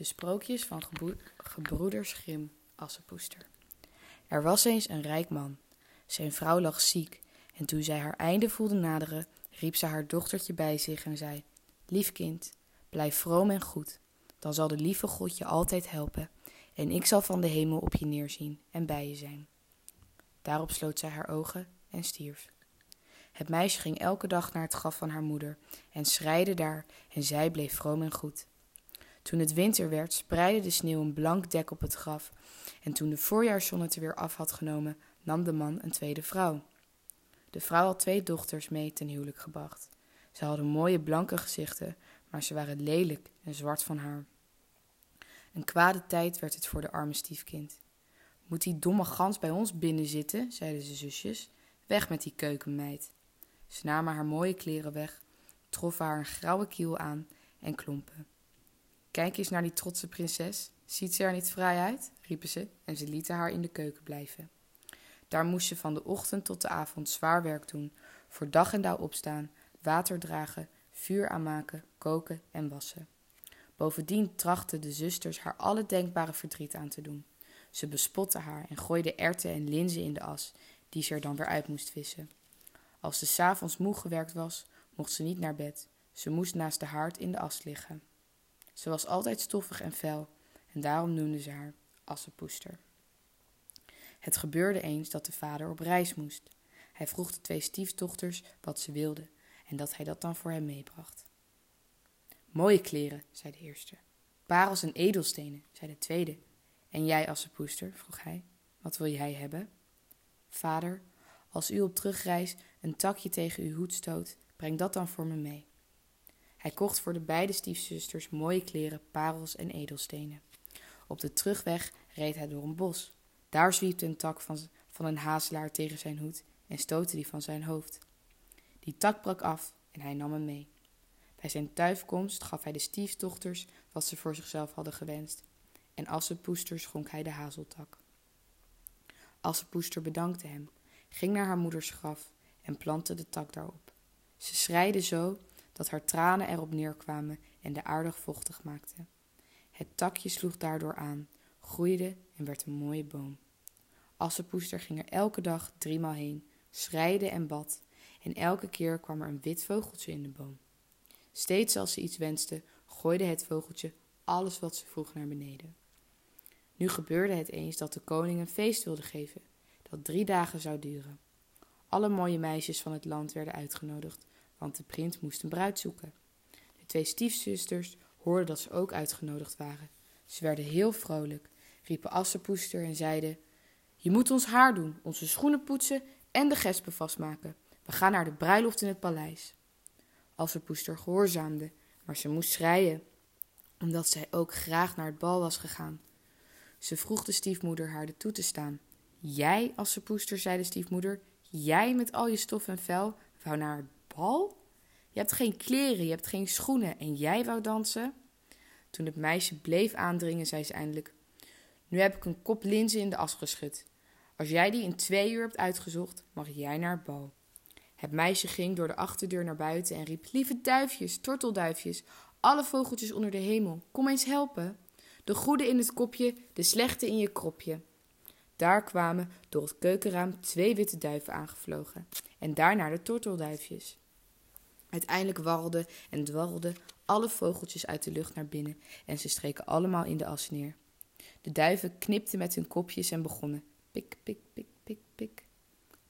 De sprookjes van gebroeders Grim, Assepoester. Er was eens een rijk man. Zijn vrouw lag ziek en toen zij haar einde voelde naderen, riep ze haar dochtertje bij zich en zei: Lief kind, blijf vroom en goed. Dan zal de lieve God je altijd helpen en ik zal van de hemel op je neerzien en bij je zijn. Daarop sloot zij haar ogen en stierf. Het meisje ging elke dag naar het graf van haar moeder en schreide daar en zij bleef vroom en goed. Toen het winter werd, spreidde de sneeuw een blank dek op het graf. En toen de voorjaarszon het er weer af had genomen, nam de man een tweede vrouw. De vrouw had twee dochters mee ten huwelijk gebracht. Ze hadden mooie blanke gezichten, maar ze waren lelijk en zwart van haar. Een kwade tijd werd het voor de arme stiefkind. Moet die domme gans bij ons binnen zitten, zeiden ze zusjes. Weg met die keukenmeid. Ze namen haar mooie kleren weg, troffen haar een grauwe kiel aan en klompen. Kijk eens naar die trotse prinses. Ziet ze er niet vrij uit? riepen ze en ze lieten haar in de keuken blijven. Daar moest ze van de ochtend tot de avond zwaar werk doen, voor dag en dauw opstaan, water dragen, vuur aanmaken, koken en wassen. Bovendien trachten de zusters haar alle denkbare verdriet aan te doen. Ze bespotten haar en gooiden erwten en linzen in de as, die ze er dan weer uit moest vissen. Als ze s'avonds moe gewerkt was, mocht ze niet naar bed. Ze moest naast de haard in de as liggen. Ze was altijd stoffig en vuil en daarom noemden ze haar Assepoester. Het gebeurde eens dat de vader op reis moest. Hij vroeg de twee stiefdochters wat ze wilden en dat hij dat dan voor hem meebracht. Mooie kleren, zei de eerste. Parels en edelstenen, zei de tweede. En jij, Assepoester, vroeg hij, wat wil jij hebben? Vader, als u op terugreis een takje tegen uw hoed stoot, breng dat dan voor me mee. Hij kocht voor de beide stiefzusters mooie kleren, parels en edelstenen. Op de terugweg reed hij door een bos. Daar zwiepte een tak van, van een hazelaar tegen zijn hoed en stootte die van zijn hoofd. Die tak brak af en hij nam hem mee. Bij zijn thuiskomst gaf hij de stiefdochters wat ze voor zichzelf hadden gewenst. En Assepoester schonk hij de hazeltak. Assepoester bedankte hem, ging naar haar moeders graf en plantte de tak daarop. Ze schreide zo dat haar tranen erop neerkwamen en de aardig vochtig maakten. Het takje sloeg daardoor aan, groeide en werd een mooie boom. Assepoester ging er elke dag driemaal heen, schreide en bad, en elke keer kwam er een wit vogeltje in de boom. Steeds als ze iets wenste, gooide het vogeltje alles wat ze vroeg naar beneden. Nu gebeurde het eens dat de koning een feest wilde geven, dat drie dagen zou duren. Alle mooie meisjes van het land werden uitgenodigd, want de prins moest een bruid zoeken. De twee stiefzusters hoorden dat ze ook uitgenodigd waren. Ze werden heel vrolijk, riepen Assepoester en zeiden: Je moet ons haar doen, onze schoenen poetsen en de gespen vastmaken. We gaan naar de bruiloft in het paleis. Assepoester gehoorzaamde, maar ze moest schreien, omdat zij ook graag naar het bal was gegaan. Ze vroeg de stiefmoeder haar er toe te staan. Jij, Assepoester, zei de stiefmoeder, jij met al je stof en vel, wou naar het bal? Je hebt geen kleren, je hebt geen schoenen en jij wou dansen? Toen het meisje bleef aandringen, zei ze eindelijk: Nu heb ik een kop linzen in de as geschud. Als jij die in twee uur hebt uitgezocht, mag jij naar het bal. Het meisje ging door de achterdeur naar buiten en riep: Lieve duifjes, tortelduifjes, alle vogeltjes onder de hemel, kom eens helpen. De goede in het kopje, de slechte in je kropje. Daar kwamen door het keukenraam twee witte duiven aangevlogen en daarna de tortelduifjes. Uiteindelijk warrelden en dwarrelden alle vogeltjes uit de lucht naar binnen en ze streken allemaal in de as neer. De duiven knipten met hun kopjes en begonnen pik, pik, pik, pik, pik.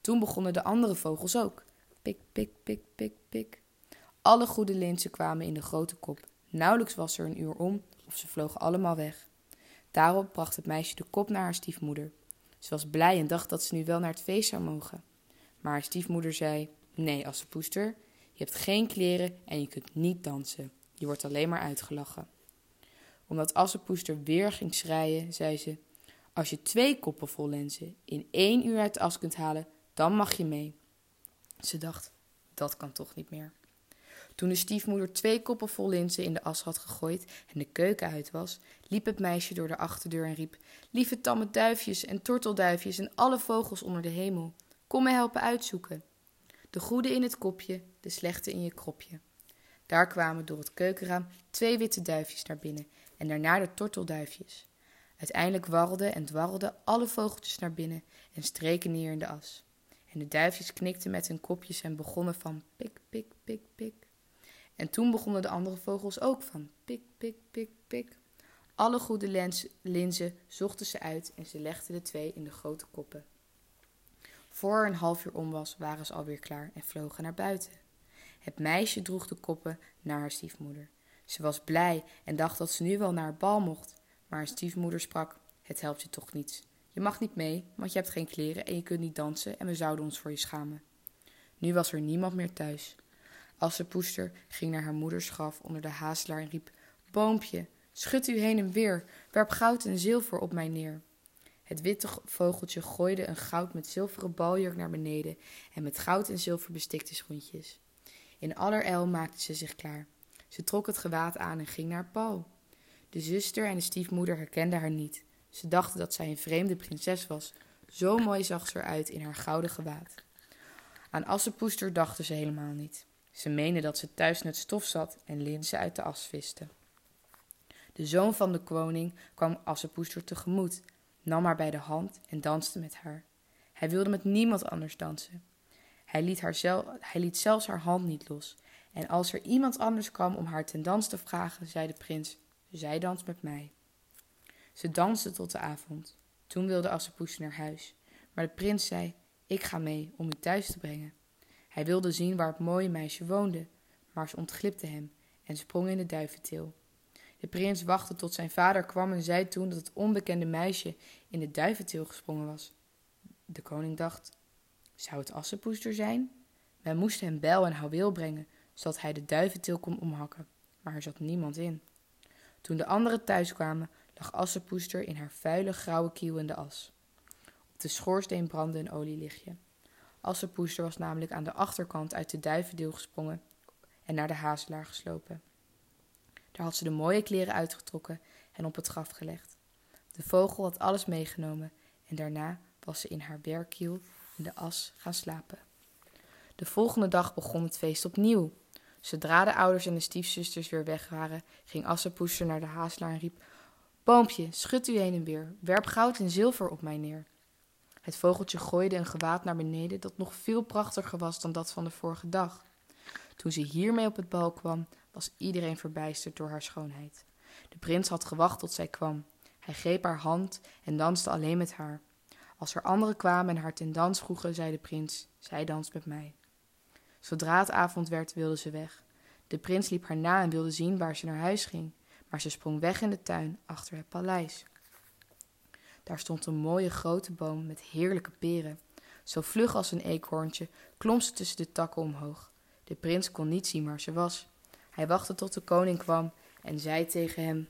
Toen begonnen de andere vogels ook. Pik, pik, pik, pik, pik. Alle goede linzen kwamen in de grote kop. Nauwelijks was er een uur om of ze vlogen allemaal weg. Daarop bracht het meisje de kop naar haar stiefmoeder. Ze was blij en dacht dat ze nu wel naar het feest zou mogen. Maar haar stiefmoeder zei: Nee, Assepoester, je hebt geen kleren en je kunt niet dansen. Je wordt alleen maar uitgelachen. Omdat Assepoester weer ging schreien, zei ze: Als je twee koppen vol lenzen in één uur uit de as kunt halen, dan mag je mee. Ze dacht: Dat kan toch niet meer. Toen de stiefmoeder twee koppen vol linzen in de as had gegooid en de keuken uit was, liep het meisje door de achterdeur en riep: Lieve tamme duifjes en tortelduifjes en alle vogels onder de hemel, kom me helpen uitzoeken. De goede in het kopje, de slechte in je kropje. Daar kwamen door het keukenraam twee witte duifjes naar binnen en daarna de tortelduifjes. Uiteindelijk warrelden en dwarrelden alle vogeltjes naar binnen en streken neer in de as. En de duifjes knikten met hun kopjes en begonnen van pik, pik, pik, pik. En toen begonnen de andere vogels ook van pik, pik, pik, pik. Alle goede lens, linzen zochten ze uit en ze legden de twee in de grote koppen. Voor een half uur om was, waren ze alweer klaar en vlogen naar buiten. Het meisje droeg de koppen naar haar stiefmoeder. Ze was blij en dacht dat ze nu wel naar het bal mocht. Maar haar stiefmoeder sprak: Het helpt je toch niets. Je mag niet mee, want je hebt geen kleren en je kunt niet dansen en we zouden ons voor je schamen. Nu was er niemand meer thuis. Assepoester ging naar haar moeders graf onder de hazelaar en riep: Boompje, schud u heen en weer, werp goud en zilver op mij neer. Het witte vogeltje gooide een goud met zilveren baljurk naar beneden en met goud en zilver bestikte schoentjes. In allerijl maakte ze zich klaar. Ze trok het gewaad aan en ging naar Paul. De zuster en de stiefmoeder herkenden haar niet. Ze dachten dat zij een vreemde prinses was. Zo mooi zag ze eruit in haar gouden gewaad. Aan Assepoester dachten ze helemaal niet. Ze meenden dat ze thuis net stof zat en linzen uit de as viste. De zoon van de koning kwam Assepoester tegemoet, nam haar bij de hand en danste met haar. Hij wilde met niemand anders dansen. Hij liet, haar zel hij liet zelfs haar hand niet los. En als er iemand anders kwam om haar ten dans te vragen, zei de prins: Zij danst met mij. Ze dansten tot de avond. Toen wilde Assepoester naar huis. Maar de prins zei: Ik ga mee om u thuis te brengen. Hij wilde zien waar het mooie meisje woonde, maar ze ontglipte hem en sprong in de duiventil. De prins wachtte tot zijn vader kwam en zei toen dat het onbekende meisje in de duiventil gesprongen was. De koning dacht: Zou het Assepoester zijn? Wij moesten hem bijl en houweel brengen, zodat hij de duiventil kon omhakken, maar er zat niemand in. Toen de anderen thuis kwamen, lag Assepoester in haar vuile grauwe kiel in de as. Op de schoorsteen brandde een olielichtje. Assepoester was namelijk aan de achterkant uit de duivendeel gesprongen en naar de hazelaar geslopen. Daar had ze de mooie kleren uitgetrokken en op het graf gelegd. De vogel had alles meegenomen en daarna was ze in haar werkkiel in de as gaan slapen. De volgende dag begon het feest opnieuw. Zodra de ouders en de stiefzusters weer weg waren, ging Assepoester naar de hazelaar en riep: Boompje, schud u heen en weer, werp goud en zilver op mij neer. Het vogeltje gooide een gewaad naar beneden dat nog veel prachtiger was dan dat van de vorige dag. Toen ze hiermee op het bal kwam, was iedereen verbijsterd door haar schoonheid. De prins had gewacht tot zij kwam. Hij greep haar hand en danste alleen met haar. Als er anderen kwamen en haar ten dans vroegen, zei de prins: Zij danst met mij. Zodra het avond werd, wilde ze weg. De prins liep haar na en wilde zien waar ze naar huis ging, maar ze sprong weg in de tuin achter het paleis. Daar stond een mooie grote boom met heerlijke peren. Zo vlug als een eekhoorntje klom ze tussen de takken omhoog. De prins kon niet zien waar ze was. Hij wachtte tot de koning kwam en zei tegen hem: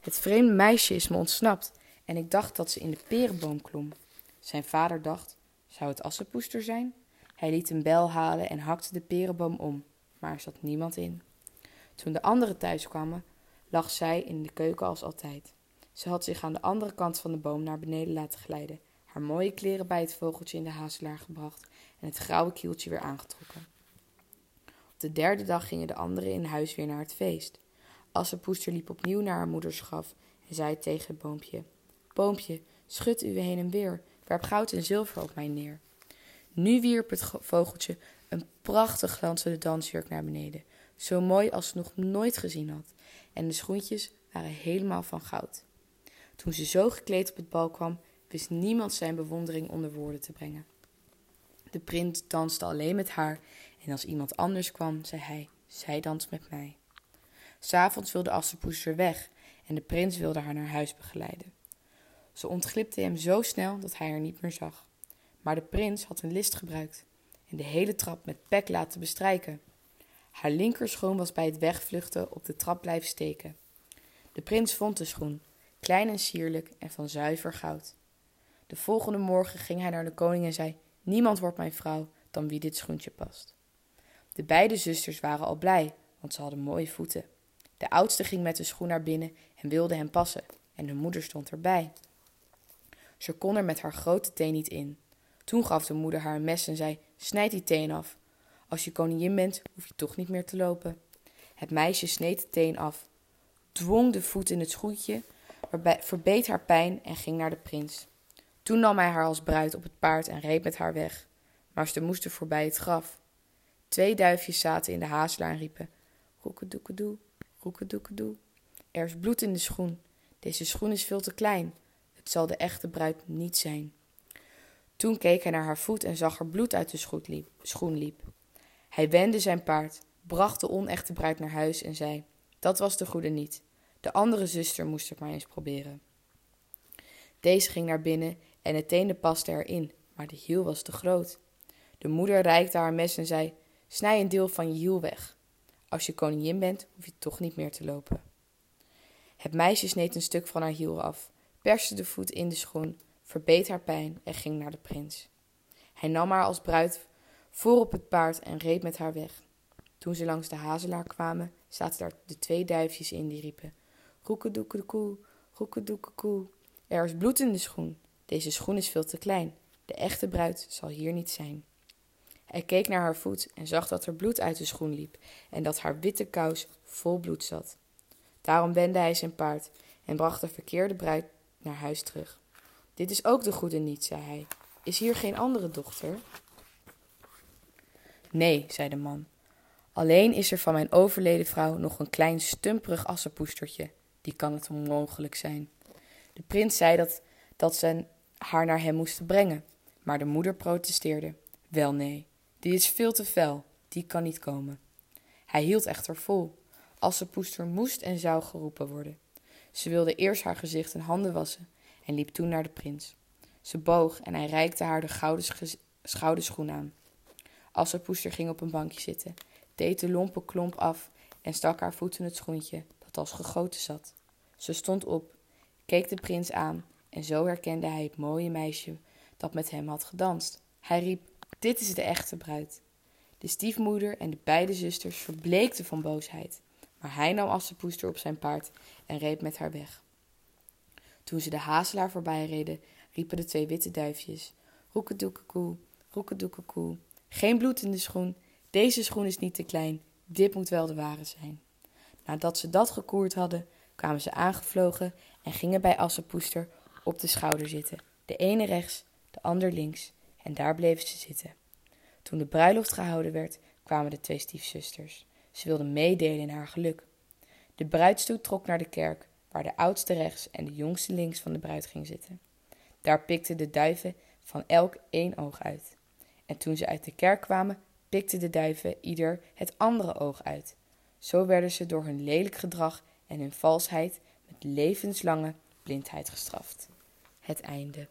Het vreemde meisje is me ontsnapt en ik dacht dat ze in de perenboom klom. Zijn vader dacht: Zou het assenpoester zijn? Hij liet een bel halen en hakte de perenboom om, maar er zat niemand in. Toen de anderen thuis kwamen, lag zij in de keuken als altijd. Ze had zich aan de andere kant van de boom naar beneden laten glijden, haar mooie kleren bij het vogeltje in de hazelaar gebracht en het grauwe kieltje weer aangetrokken. Op de derde dag gingen de anderen in huis weer naar het feest. Assepoester liep opnieuw naar haar moeders graf en zei tegen het boompje: Boompje, schud u heen en weer, werp goud en zilver op mij neer. Nu wierp het vogeltje een prachtig glanzende dansjurk naar beneden, zo mooi als ze nog nooit gezien had, en de schoentjes waren helemaal van goud. Toen ze zo gekleed op het bal kwam, wist niemand zijn bewondering onder woorden te brengen. De prins danste alleen met haar en als iemand anders kwam, zei hij: Zij danst met mij. S'avonds wilde Assepoester weg en de prins wilde haar naar huis begeleiden. Ze ontglipte hem zo snel dat hij haar niet meer zag. Maar de prins had een list gebruikt en de hele trap met pek laten bestrijken. Haar linkerschoen was bij het wegvluchten op de trap blijven steken. De prins vond de schoen, klein en sierlijk en van zuiver goud. De volgende morgen ging hij naar de koning en zei: Niemand wordt mijn vrouw dan wie dit schoentje past. De beide zusters waren al blij, want ze hadden mooie voeten. De oudste ging met de schoen naar binnen en wilde hem passen, en de moeder stond erbij. Ze kon er met haar grote teen niet in. Toen gaf de moeder haar een mes en zei: Snijd die teen af. Als je koningin bent, hoef je toch niet meer te lopen. Het meisje sneed de teen af. dwong de voet in het schoentje, verbeet haar pijn en ging naar de prins. Toen nam hij haar als bruid op het paard en reed met haar weg. Maar ze moesten voorbij het graf. Twee duifjes zaten in de hazelaar en riepen: Roekedoekedoe, roekedoekedoe. Er is bloed in de schoen. Deze schoen is veel te klein. Zal de echte bruid niet zijn. Toen keek hij naar haar voet en zag er bloed uit de schoen liep. Hij wendde zijn paard, bracht de onechte bruid naar huis en zei: Dat was de goede niet. De andere zuster moest het maar eens proberen. Deze ging naar binnen en het teende paste erin, maar de hiel was te groot. De moeder reikte haar mes en zei: Snij een deel van je hiel weg. Als je koningin bent, hoef je toch niet meer te lopen. Het meisje sneed een stuk van haar hiel af, perste de voet in de schoen, verbeet haar pijn en ging naar de prins. Hij nam haar als bruid voor op het paard en reed met haar weg. Toen ze langs de hazelaar kwamen, zaten daar de twee duifjes in die riepen: Roekedoekekoe, roekedoekekoe. Er is bloed in de schoen. Deze schoen is veel te klein. De echte bruid zal hier niet zijn. Hij keek naar haar voet en zag dat er bloed uit de schoen liep en dat haar witte kous vol bloed zat. Daarom wendde hij zijn paard en bracht de verkeerde bruid naar huis terug. Dit is ook de goede niet, zei hij. Is hier geen andere dochter? Nee, zei de man. Alleen is er van mijn overleden vrouw nog een klein stumperig assenpoestertje. Die kan het onmogelijk zijn. De prins zei dat, dat ze haar naar hem moesten brengen, maar de moeder protesteerde. Wel nee, die is veel te fel, die kan niet komen. Hij hield echter vol. Assenpoester moest en zou geroepen worden. Ze wilde eerst haar gezicht en handen wassen en liep toen naar de prins. Ze boog en hij reikte haar de gouden schouderschoen aan. Assenpoester ging op een bankje zitten, deed de lompe klomp af en stak haar voet in het schoentje dat als gegoten zat. Ze stond op, keek de prins aan en zo herkende hij het mooie meisje dat met hem had gedanst. Hij riep: Dit is de echte bruid. De stiefmoeder en de beide zusters verbleekten van boosheid, maar hij nam Assepoester op zijn paard en reed met haar weg. Toen ze de hazelaar voorbij reden, riepen de twee witte duifjes: Roekedoekekoe, roekedoekekoe. Geen bloed in de schoen, deze schoen is niet te klein, dit moet wel de ware zijn. Nadat ze dat gekoerd hadden, kwamen ze aangevlogen en gingen bij Assepoester op de schouder zitten, de ene rechts, de ander links, en daar bleven ze zitten. Toen de bruiloft gehouden werd, kwamen de twee stiefzusters. Ze wilden meedelen in haar geluk. De bruidstoet trok naar de kerk, waar de oudste rechts en de jongste links van de bruid ging zitten. Daar pikten de duiven van elk één oog uit. En toen ze uit de kerk kwamen, pikten de duiven ieder het andere oog uit. Zo werden ze door hun lelijk gedrag en hun valsheid met levenslange blindheid gestraft. Het einde.